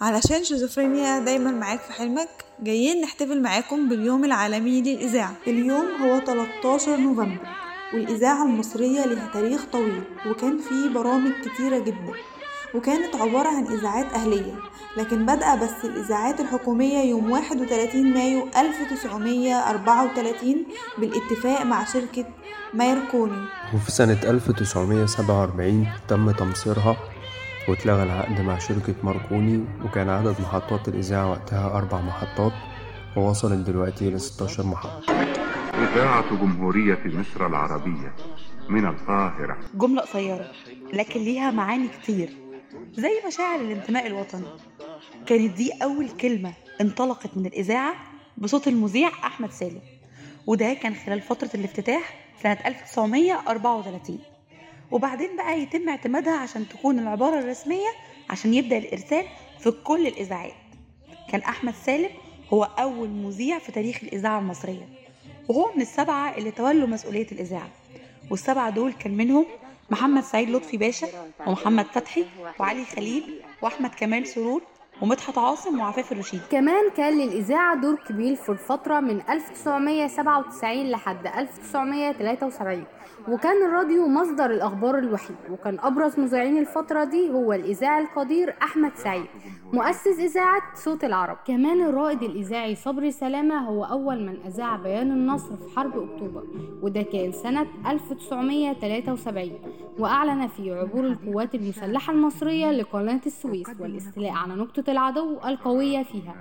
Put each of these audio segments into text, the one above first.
علشان شيزوفرينيا دايما معاك في حلمك جايين نحتفل معاكم باليوم العالمي للإذاعة. اليوم هو 13 نوفمبر والإذاعة المصرية لها تاريخ طويل وكان فيه برامج كتيرة جدا وكانت عبارة عن إذاعات أهلية. لكن بدأ بس الإذاعات الحكومية يوم 31 مايو 1934 بالاتفاق مع شركة مايركوني وفي سنة 1947 تم تمصيرها واتلغى العقد مع شركة ماركوني وكان عدد محطات الإذاعة وقتها أربع محطات ووصلت دلوقتي ل 16 محطة. إذاعة جمهورية مصر العربية من القاهرة. جملة قصيرة لكن ليها معاني كتير. زي مشاعر الانتماء الوطني. كانت دي أول كلمة انطلقت من الإذاعة بصوت المذيع أحمد سالم. وده كان خلال فترة الافتتاح سنة 1934 وبعدين بقى يتم اعتمادها عشان تكون العبارة الرسمية عشان يبدأ الإرسال في كل الإذاعات. كان أحمد سالم هو أول مذيع في تاريخ الإذاعة المصرية وهو من السبعة اللي تولوا مسؤولية الإذاعة. والسبعة دول كان منهم محمد سعيد لطفي باشا ومحمد فتحي وعلي خليل وأحمد كمال سرور ومدحت عاصم وعفاف الرشيد. كمان كان للإذاعة دور كبير في الفترة من 1997 لحد 1973 وكان الراديو مصدر الأخبار الوحيد. وكان أبرز مذيعين الفترة دي هو الإذاعي القدير أحمد سعيد مؤسس إذاعة صوت العرب. كمان الرائد الإذاعي صبري سلامة هو أول من أذاع بيان النصر في حرب أكتوبر وده كان سنة 1973 وأعلن فيه عبور القوات المسلحة المصرية لقناة السويس والاستيلاء على نقطة العدو القوية فيها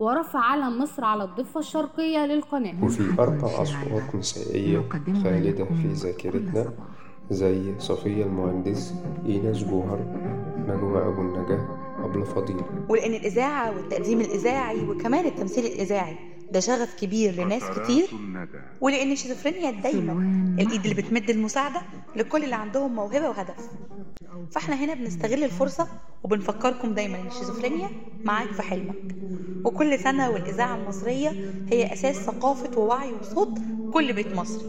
ورفع علم مصر على الضفة الشرقية للقناة. وفي أربع أصوات نسائية خالدة في ذاكرتنا زي صفية المهندس إيناس جوهر نجوى أبو النجاة أبلة فضيل ولأن الإذاعة والتقديم الإذاعي وكمان التمثيل الإذاعي ده شغف كبير لناس كتير ولأن الشيزوفرينيا دايما الإيد اللي بتمد المساعدة لكل اللي عندهم موهبة وهدف. فاحنا هنا بنستغل الفرصة وبنفكركم دايما إن الشيزوفرينيا معاك في حلمك. وكل سنة والإذاعة المصرية هي أساس ثقافة ووعي وصوت كل بيت مصري.